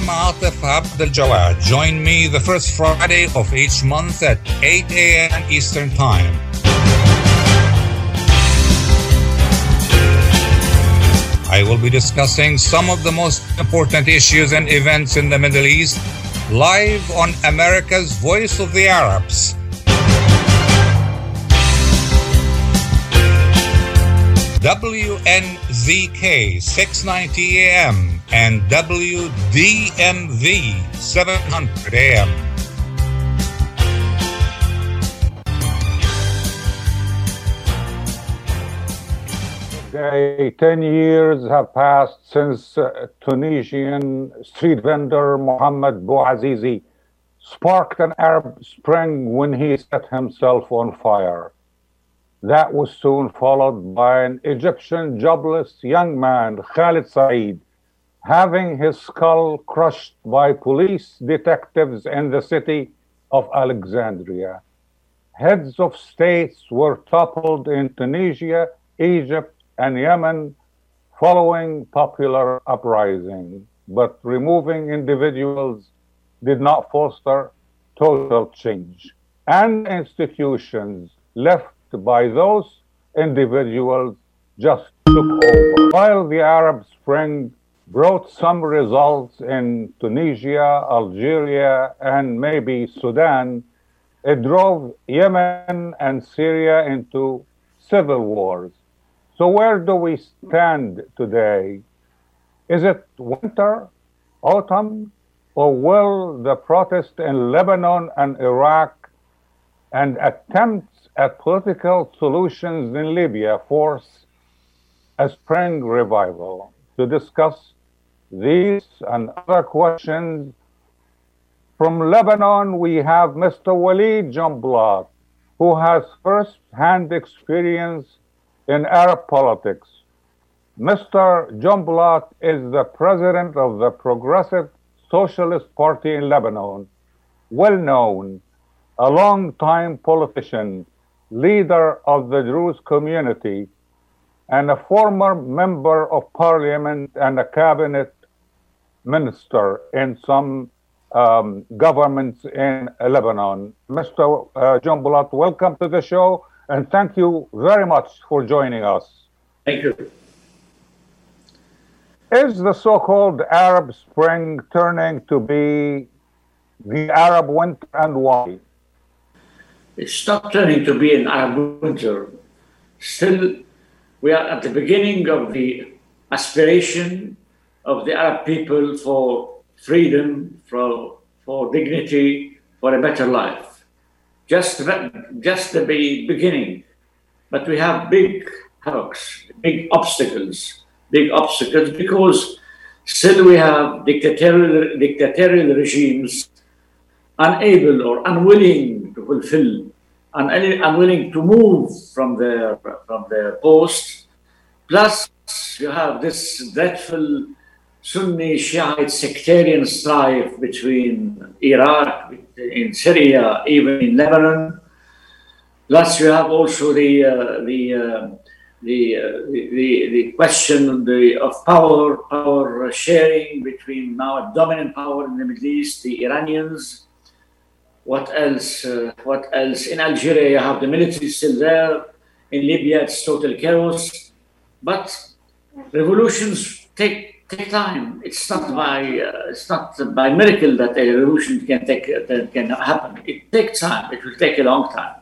am Atif Abdel Jawad. Join me the first Friday of each month at 8 a.m. Eastern Time. I will be discussing some of the most important issues and events in the Middle East live on America's Voice of the Arabs. WNZK 690 AM and WDMV 700 AM. Okay, 10 years have passed since uh, Tunisian street vendor Mohamed Bouazizi sparked an Arab Spring when he set himself on fire. That was soon followed by an Egyptian jobless young man, Khalid Said, having his skull crushed by police detectives in the city of Alexandria. Heads of states were toppled in Tunisia, Egypt, and Yemen following popular uprising, but removing individuals did not foster total change. And institutions left by those individuals just took over. While the Arab Spring brought some results in Tunisia, Algeria, and maybe Sudan, it drove Yemen and Syria into civil wars. So, where do we stand today? Is it winter, autumn, or will the protest in Lebanon and Iraq and attempts at political solutions in Libya force a spring revival? To discuss these and other questions, from Lebanon, we have Mr. Walid Jumblat, who has first hand experience in Arab politics. Mr. Jumblat is the president of the Progressive Socialist Party in Lebanon, well known, a long-time politician, leader of the Druze community, and a former member of parliament and a cabinet minister in some um, governments in Lebanon. Mr. Uh, Jumblat, welcome to the show and thank you very much for joining us. Thank you. Is the so called Arab Spring turning to be the Arab winter and why? It's not turning to be an Arab winter. Still, we are at the beginning of the aspiration of the Arab people for freedom, for, for dignity, for a better life just just the beginning. But we have big hurdles, big obstacles, big obstacles because still we have dictatorial, dictatorial regimes unable or unwilling to fulfill, un, unwilling to move from their from their post. Plus, you have this dreadful Sunni Shiite sectarian strife between Iraq, in Syria, even in Lebanon. Plus, you have also the uh, the, uh, the, uh, the, the question the, of power power sharing between now a dominant power in the Middle East, the Iranians. What else? Uh, what else? In Algeria, you have the military still there. In Libya, it's total chaos. But revolutions take take time. It's not by uh, it's not by miracle that a revolution can take that can happen. It takes time. It will take a long time.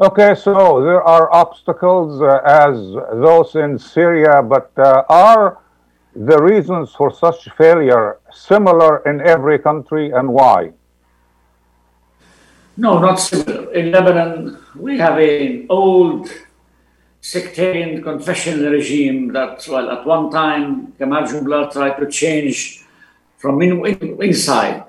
Okay, so there are obstacles uh, as those in Syria, but uh, are the reasons for such failure similar in every country, and why? No, not similar. In Lebanon, we have an old sectarian confessional regime that, well, at one time, Kamal Jumblat tried to change from in, in, inside.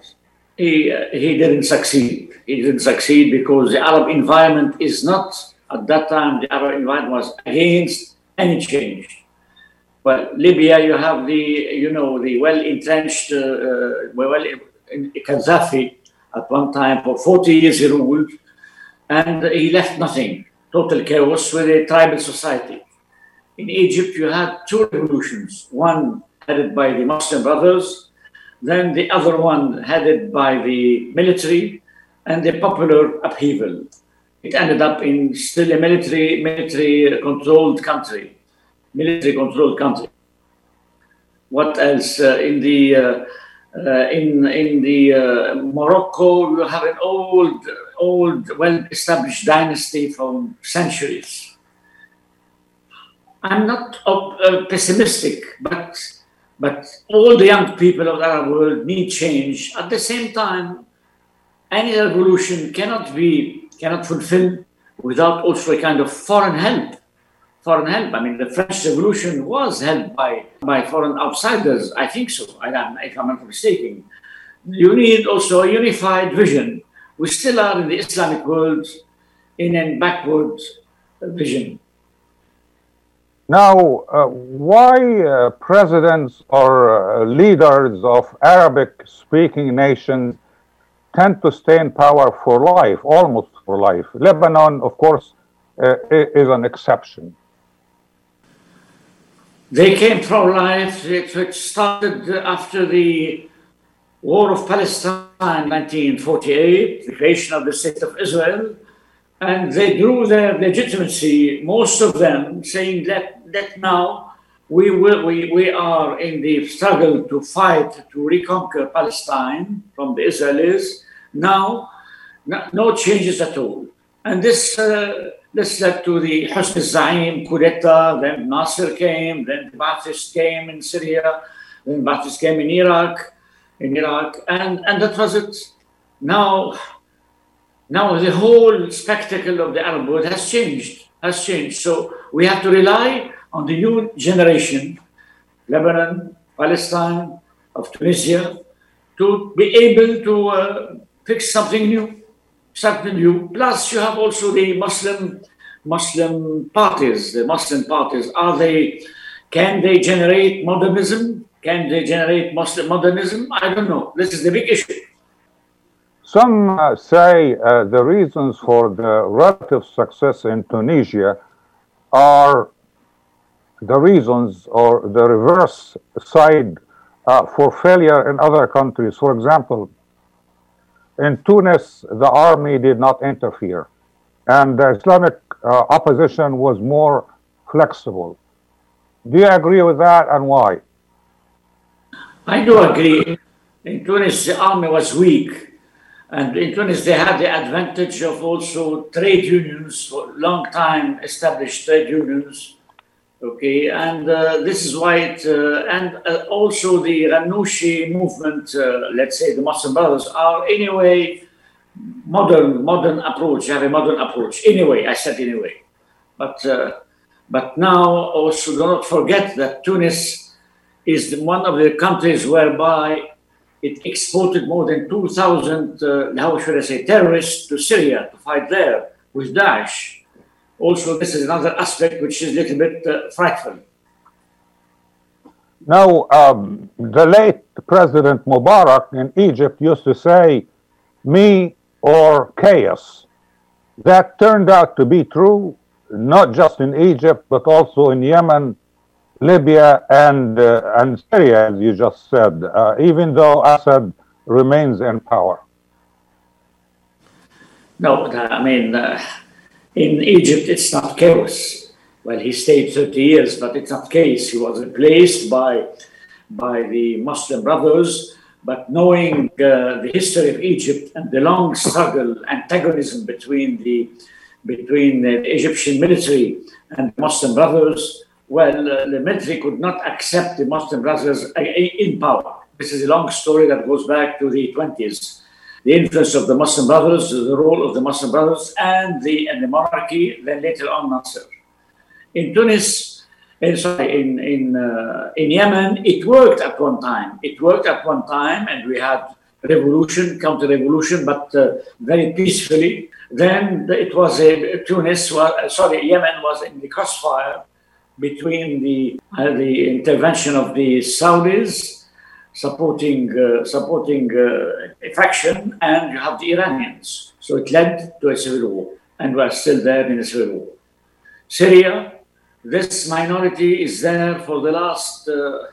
He, uh, he didn't succeed. He didn't succeed because the Arab environment is not, at that time, the Arab environment was against any change. Well, Libya, you have the, you know, the well entrenched, uh, uh, well, Gaddafi at one time for 40 years he ruled, and he left nothing total chaos with a tribal society. In Egypt, you had two revolutions. One headed by the Muslim Brothers, then the other one headed by the military, and the popular upheaval. It ended up in still a military military controlled country, military controlled country. What else uh, in the uh, uh, in in the uh, Morocco? You have an old old well established dynasty from centuries. I'm not uh, pessimistic, but but all the young people of the Arab world need change. At the same time, any revolution cannot be cannot fulfill without also a kind of foreign help. Foreign help. I mean, the French Revolution was helped by by foreign outsiders. I think so. I am, if I'm not mistaken. You need also a unified vision. We still are in the Islamic world in a backward vision. Now, uh, why uh, presidents or uh, leaders of Arabic speaking nations tend to stay in power for life, almost for life? Lebanon, of course, uh, is an exception. They came pro life. It started after the War of Palestine, 1948, the creation of the State of Israel and they drew their legitimacy, most of them saying that, that now we, will, we, we are in the struggle to fight to reconquer Palestine from the Israelis. Now, no, no changes at all. And this, uh, this led to the Hosni Zaim coup d'etat, then Nasser came, then the Ba'athist came in Syria, then Ba'athist came in Iraq, in Iraq, and, and that was it. Now, now the whole spectacle of the Arab world has changed, has changed. So we have to rely on the new generation, Lebanon, Palestine, of Tunisia, to be able to uh, fix something new, something new. Plus, you have also the Muslim Muslim parties. The Muslim parties are they? Can they generate modernism? Can they generate Muslim modernism? I don't know. This is the big issue. Some uh, say uh, the reasons for the relative success in Tunisia are the reasons or the reverse side uh, for failure in other countries. For example, in Tunis, the army did not interfere, and the Islamic uh, opposition was more flexible. Do you agree with that, and why? I do agree. In Tunis, the army was weak and in Tunis, they had the advantage of also trade unions, for long time established trade unions. Okay, and uh, this is why it, uh, and uh, also the Ghannouchi movement, let's say the Muslim Brothers, are anyway modern, modern approach, have a modern approach. Anyway, I said anyway. But, but now also do not forget that Tunis is one of the countries whereby it exported more than 2,000, uh, how should I say, terrorists to Syria to fight there with Daesh. Also, this is another aspect which is a little bit uh, frightful. Now, um, the late President Mubarak in Egypt used to say, me or chaos. That turned out to be true, not just in Egypt, but also in Yemen, Libya and uh, and Syria, as you just said, uh, even though Assad remains in power. No, I mean, uh, in Egypt, it's not chaos. Well, he stayed 30 years, but it's not case. He was replaced by by the Muslim Brothers. But knowing uh, the history of Egypt and the long struggle, antagonism between the between the Egyptian military and Muslim Brothers, well, uh, the military could not accept the Muslim Brothers uh, in power. This is a long story that goes back to the 20s. The influence of the Muslim Brothers, the role of the Muslim Brothers, and the, and the monarchy, then later on Nasser. In Tunis, in, sorry, in, in, uh, in Yemen, it worked at one time. It worked at one time, and we had revolution, counter-revolution, but uh, very peacefully. Then it was a Tunis, was, sorry, Yemen was in the crossfire between the, uh, the intervention of the Saudis supporting, uh, supporting uh, a faction and you have the Iranians. So it led to a civil war and we're still there in a civil war. Syria, this minority is there for the last uh,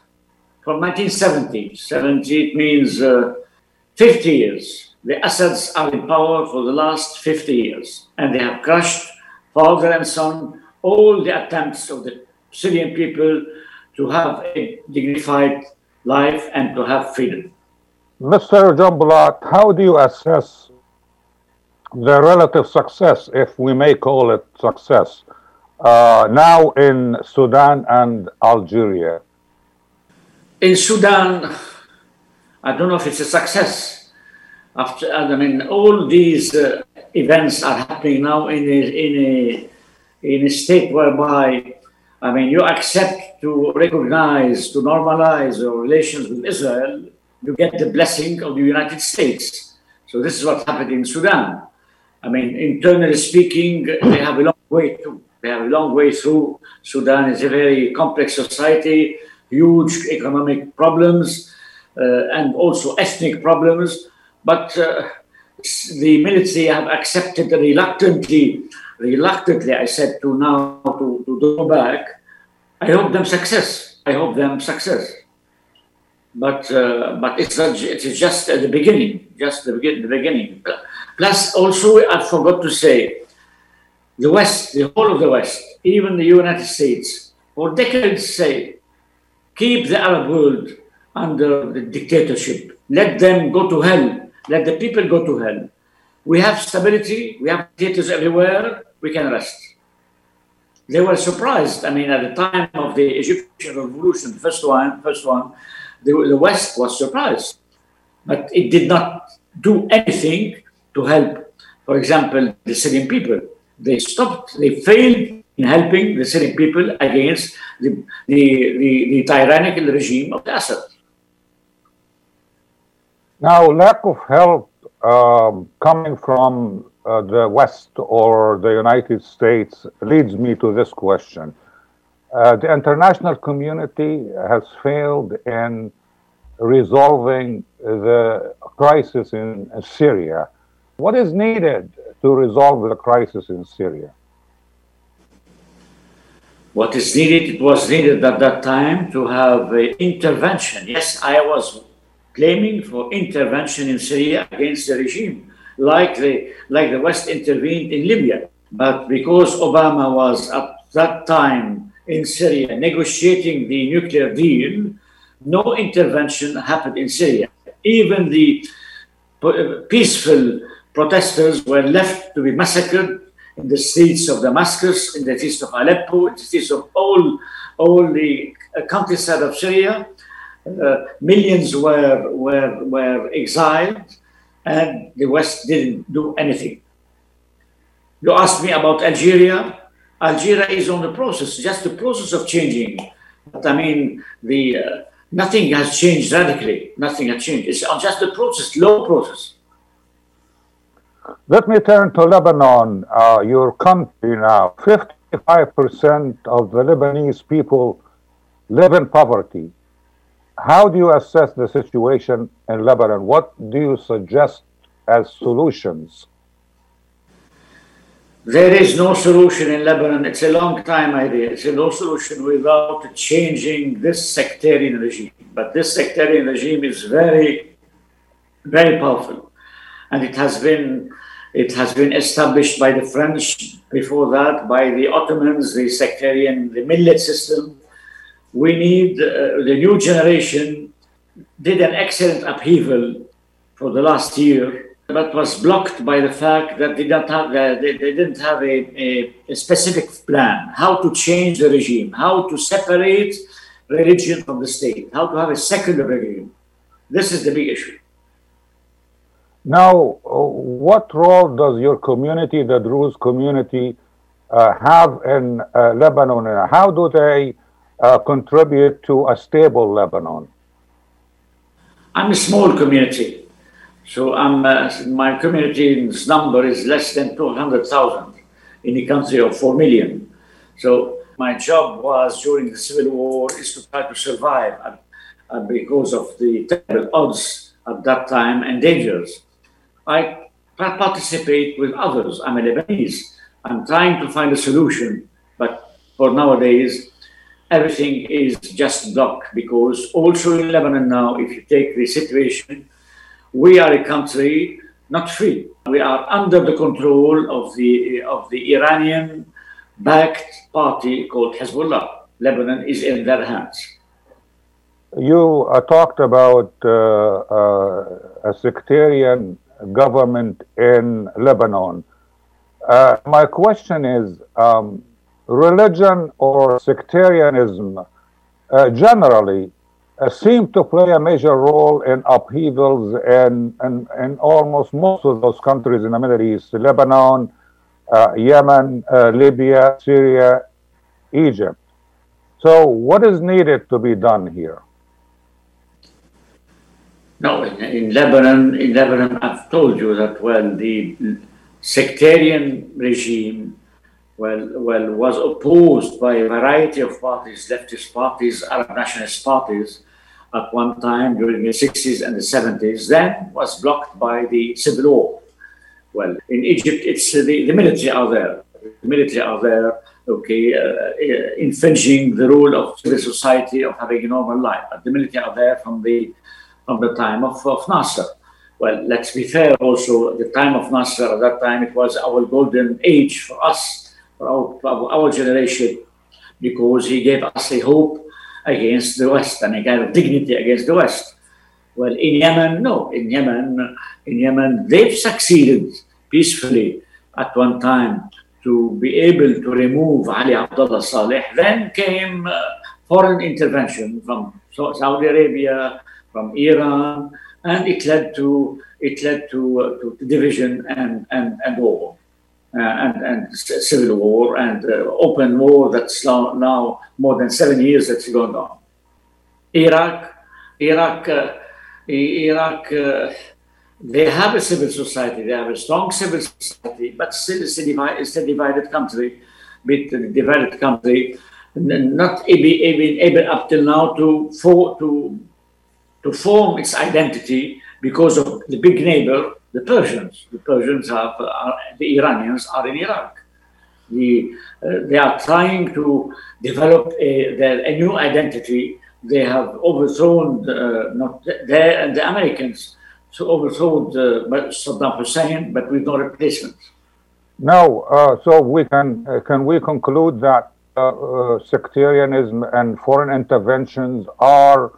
from 1970. 70 it means uh, 50 years. The Assads are in power for the last 50 years, and they have crushed father and son all the attempts of the Syrian people to have a dignified life and to have freedom. Mr. John Jumblat, how do you assess the relative success, if we may call it success, uh, now in Sudan and Algeria? In Sudan, I don't know if it's a success. After, I mean, all these uh, events are happening now in a, in a in a state whereby, I mean, you accept to recognize, to normalize your relations with Israel, you get the blessing of the United States. So this is what happened in Sudan. I mean, internally speaking, they have a long way to. They have a long way through. Sudan is a very complex society, huge economic problems, uh, and also ethnic problems. But uh, the military have accepted reluctantly, reluctantly, I said, to now to, to go back. I hope them success. I hope them success. But uh, but it's not, it is just at the beginning, just the, begin, the beginning. Plus, also, I forgot to say, the West, the whole of the West, even the United States, for decades say, keep the Arab world under the dictatorship. Let them go to hell. Let the people go to hell. We have stability. We have dictators everywhere. We can rest. They were surprised. I mean, at the time of the Egyptian revolution, the first one, first one, the, the West was surprised, but it did not do anything to help, for example, the Syrian people. They stopped, they failed in helping the Syrian people against the, the, the, the tyrannical regime of Assad. Now, lack of help um, coming from uh, the West or the United States leads me to this question. Uh, the international community has failed in resolving the crisis in Syria. What is needed to resolve the crisis in Syria? What is needed, it was needed at that time to have intervention. Yes, I was claiming for intervention in Syria against the regime, like the, like the West intervened in Libya. But because Obama was at that time in Syria negotiating the nuclear deal, no intervention happened in Syria. Even the peaceful protesters were left to be massacred in the streets of Damascus, in the streets of Aleppo, in the streets of all, all the countryside of Syria. Uh, millions were, were, were exiled, and the West didn't do anything. You asked me about Algeria. Algeria is on the process, just the process of changing. But I mean, the uh, nothing has changed radically. Nothing has changed. It's just a process, slow process. Let me turn to Lebanon, uh, your country now. 55% of the Lebanese people live in poverty. How do you assess the situation in Lebanon? What do you suggest as solutions? There is no solution in Lebanon. It's a long time idea. It's a no solution without changing this sectarian regime. But this sectarian regime is very, very powerful. And it has been it has been established by the French before that, by the Ottomans, the sectarian, the millet system. We need uh, the new generation did an excellent upheaval for the last year but was blocked by the fact that they, don't have, uh, they, they didn't have a, a, a, specific plan how to change the regime, how to separate religion from the state, how to have a secular regime. This is the big issue. Now, what role does your community, the Druze community, uh, have in uh, Lebanon? How do they uh, contribute to a stable Lebanon? I'm a small community. So I'm uh, my community's number is less than 200,000 in a country of 4 million. So my job was during the civil war is to try to survive uh, because of the terrible odds at that time and dangers. I participate with others. I'm a Lebanese. I'm trying to find a solution, but for nowadays, everything is just blocked because also in Lebanon now, if you take the situation, we are a country not free. We are under the control of the of the Iranian backed party called Hezbollah. Lebanon is in their hands. You uh, talked about uh, uh, a sectarian government in Lebanon. Uh, my question is um, religion or sectarianism uh, generally uh, seem to play a major role in upheavals in, in, in, almost most of those countries in the Middle East Lebanon, uh, Yemen, uh, Libya, Syria, Egypt. So, what is needed to be done here? No, in, in Lebanon, in Lebanon, I've told you that when the sectarian regime well, well, was opposed by a variety of parties, leftist parties, Arab nationalist parties, at one time during the 60s and the 70s, then was blocked by the civil war. Well, in Egypt, it's the, the military are there. The military are there, okay, uh, uh, infringing the rule of civil society of having a normal life. But the military are there from the from the time of, of Nasser. Well, let's be fair also, the time of Nasser, at that time, it was our golden age for us, for our, for our generation, because he gave us a hope against the West and a kind of dignity against the West. Well, in Yemen, no. In Yemen, in Yemen, they've succeeded peacefully at one time to be able to remove Ali Abdullah Saleh. Then came uh, foreign intervention from Saudi Arabia, from Iran, and it led to it led to, uh, to division and and, and war. Uh, and, and civil war and uh, open war that's now, now, more than seven years that's going on. Iraq, Iraq, uh, Iraq, they have a civil society, they have a strong civil society, but still it's a, divided, it's a divided country, bit divided country, not even able up till now to, for, to, to form its identity because of the big neighbor the Persians. The Persians have, are, the Iranians are in Iraq. The, uh, they are trying to develop a, their, a new identity. They have overthrown uh, not they and the Americans to overthrow Saddam Hussein, but with no replacement. No, uh, so we can uh, can we conclude that uh, uh, sectarianism and foreign interventions are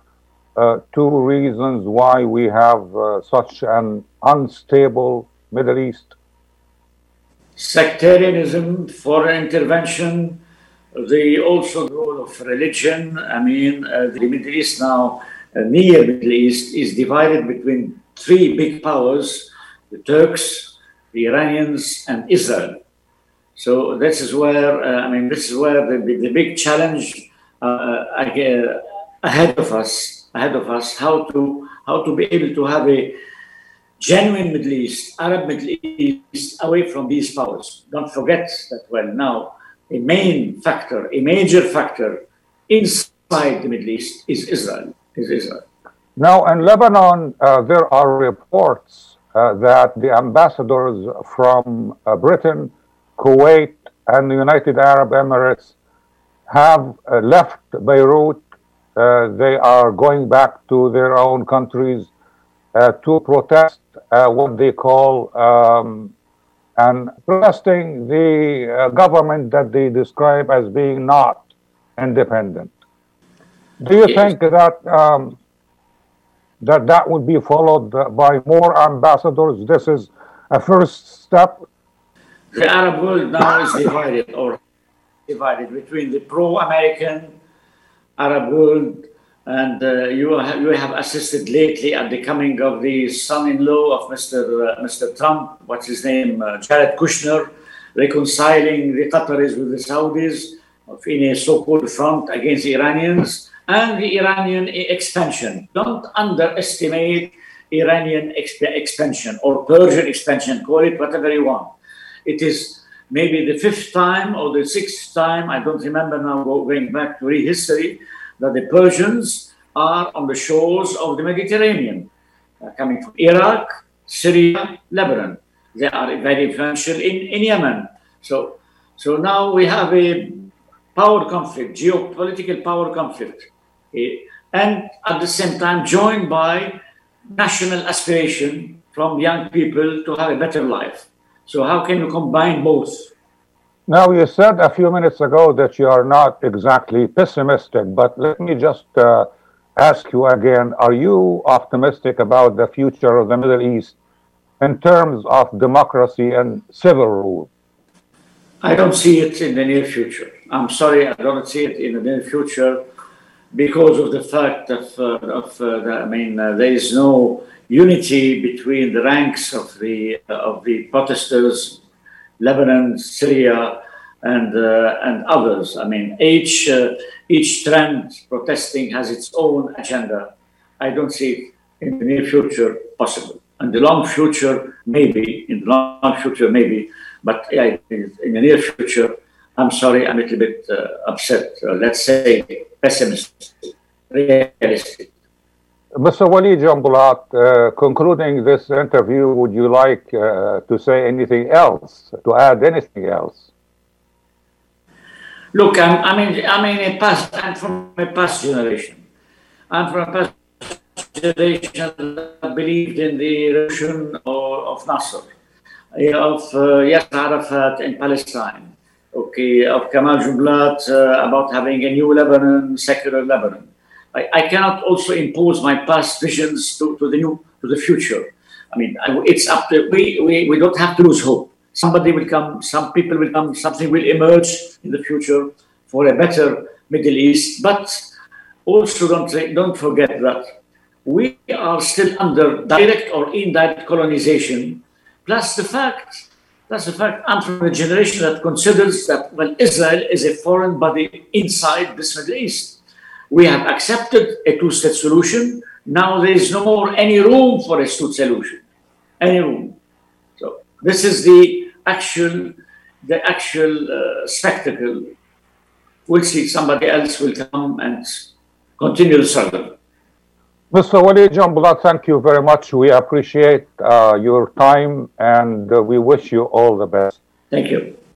uh, two reasons why we have uh, such an unstable Middle East? Sectarianism, foreign intervention, the also role of religion. I mean, uh, the Middle East now, uh, near Middle East, is divided between three big powers: the Turks, the Iranians, and Israel. So this is where uh, I mean, this is where the, the big challenge uh, ahead of us ahead of us how to how to be able to have a genuine Middle East, Arab Middle East, away from these powers. Don't forget that well now a main factor, a major factor inside the Middle East is Israel. Is Israel. Now in Lebanon, uh, there are reports uh, that the ambassadors from uh, Britain, Kuwait, and the United Arab Emirates have uh, left Beirut uh, they are going back to their own countries to protest uh, what they call um, and protesting the government that they describe as being not independent. Do you think that um, that that would be followed by more ambassadors? This is a first step. The Arab world now is divided or divided between the pro-American Arab world. And uh, you, have, you have assisted lately at the coming of the son-in-law of Mr. Uh, Mr. Trump, what's his name, uh, Jared Kushner, reconciling the Qataris with the Saudis in a so-called front against the Iranians and the Iranian expansion. Don't underestimate Iranian exp- expansion or Persian expansion, call it whatever you want. It is maybe the fifth time or the sixth time, I don't remember now going back to history, that the Persians are on the shores of the Mediterranean, uh, coming from Iraq, Syria, Lebanon. They are very influential in, in Yemen. So, so now we have a power conflict, geopolitical power conflict, eh, and at the same time joined by national aspiration from young people to have a better life. So how can you combine both? Now, you said a few minutes ago that you are not exactly pessimistic, but let me just uh, ask you again are you optimistic about the future of the Middle East in terms of democracy and civil rule? I don't see it in the near future. I'm sorry, I don't see it in the near future because of the fact of, uh, of uh, the, I mean, uh, there is no unity between the ranks of the uh, of the protesters, Lebanon, Syria, and uh, and others. I mean, each uh, each trend protesting has its own agenda. I don't see in the near future possible. In the long future, maybe. In the long future, maybe. But in the near future, I'm sorry, I'm a little bit uh, upset. Uh, let's say pessimistic, realistic. Mr. Walid Jumblat, uh, concluding this interview, would you like uh, to say anything else, to add anything else? Look, I'm, I mean, I'm in a past. I'm from a past generation. I'm from a past generation that believed in the revolution of Nasser, of uh, Yasser Arafat in Palestine, okay, of Kamal Jumblat uh, about having a new Lebanon, secular Lebanon. I, I, cannot also impose my past visions to, to the new, to the future. I mean, it's up to we, we. We don't have to lose hope. Somebody will come. Some people will come. Something will emerge in the future for a better Middle East. But also don't don't forget that we are still under direct or indirect colonization. Plus the fact that's the fact I'm from a generation that considers that, well, Israel is a foreign body inside this Middle East. We have accepted a two state solution. Now there is no more any room for a two-state solution. Any room. So this is the actual, the actual uh, spectacle. We'll see somebody else will come and continue the struggle. Mr. Walid Jumblat, thank you very much. We appreciate uh, your time and uh, we wish you all the best. Thank you.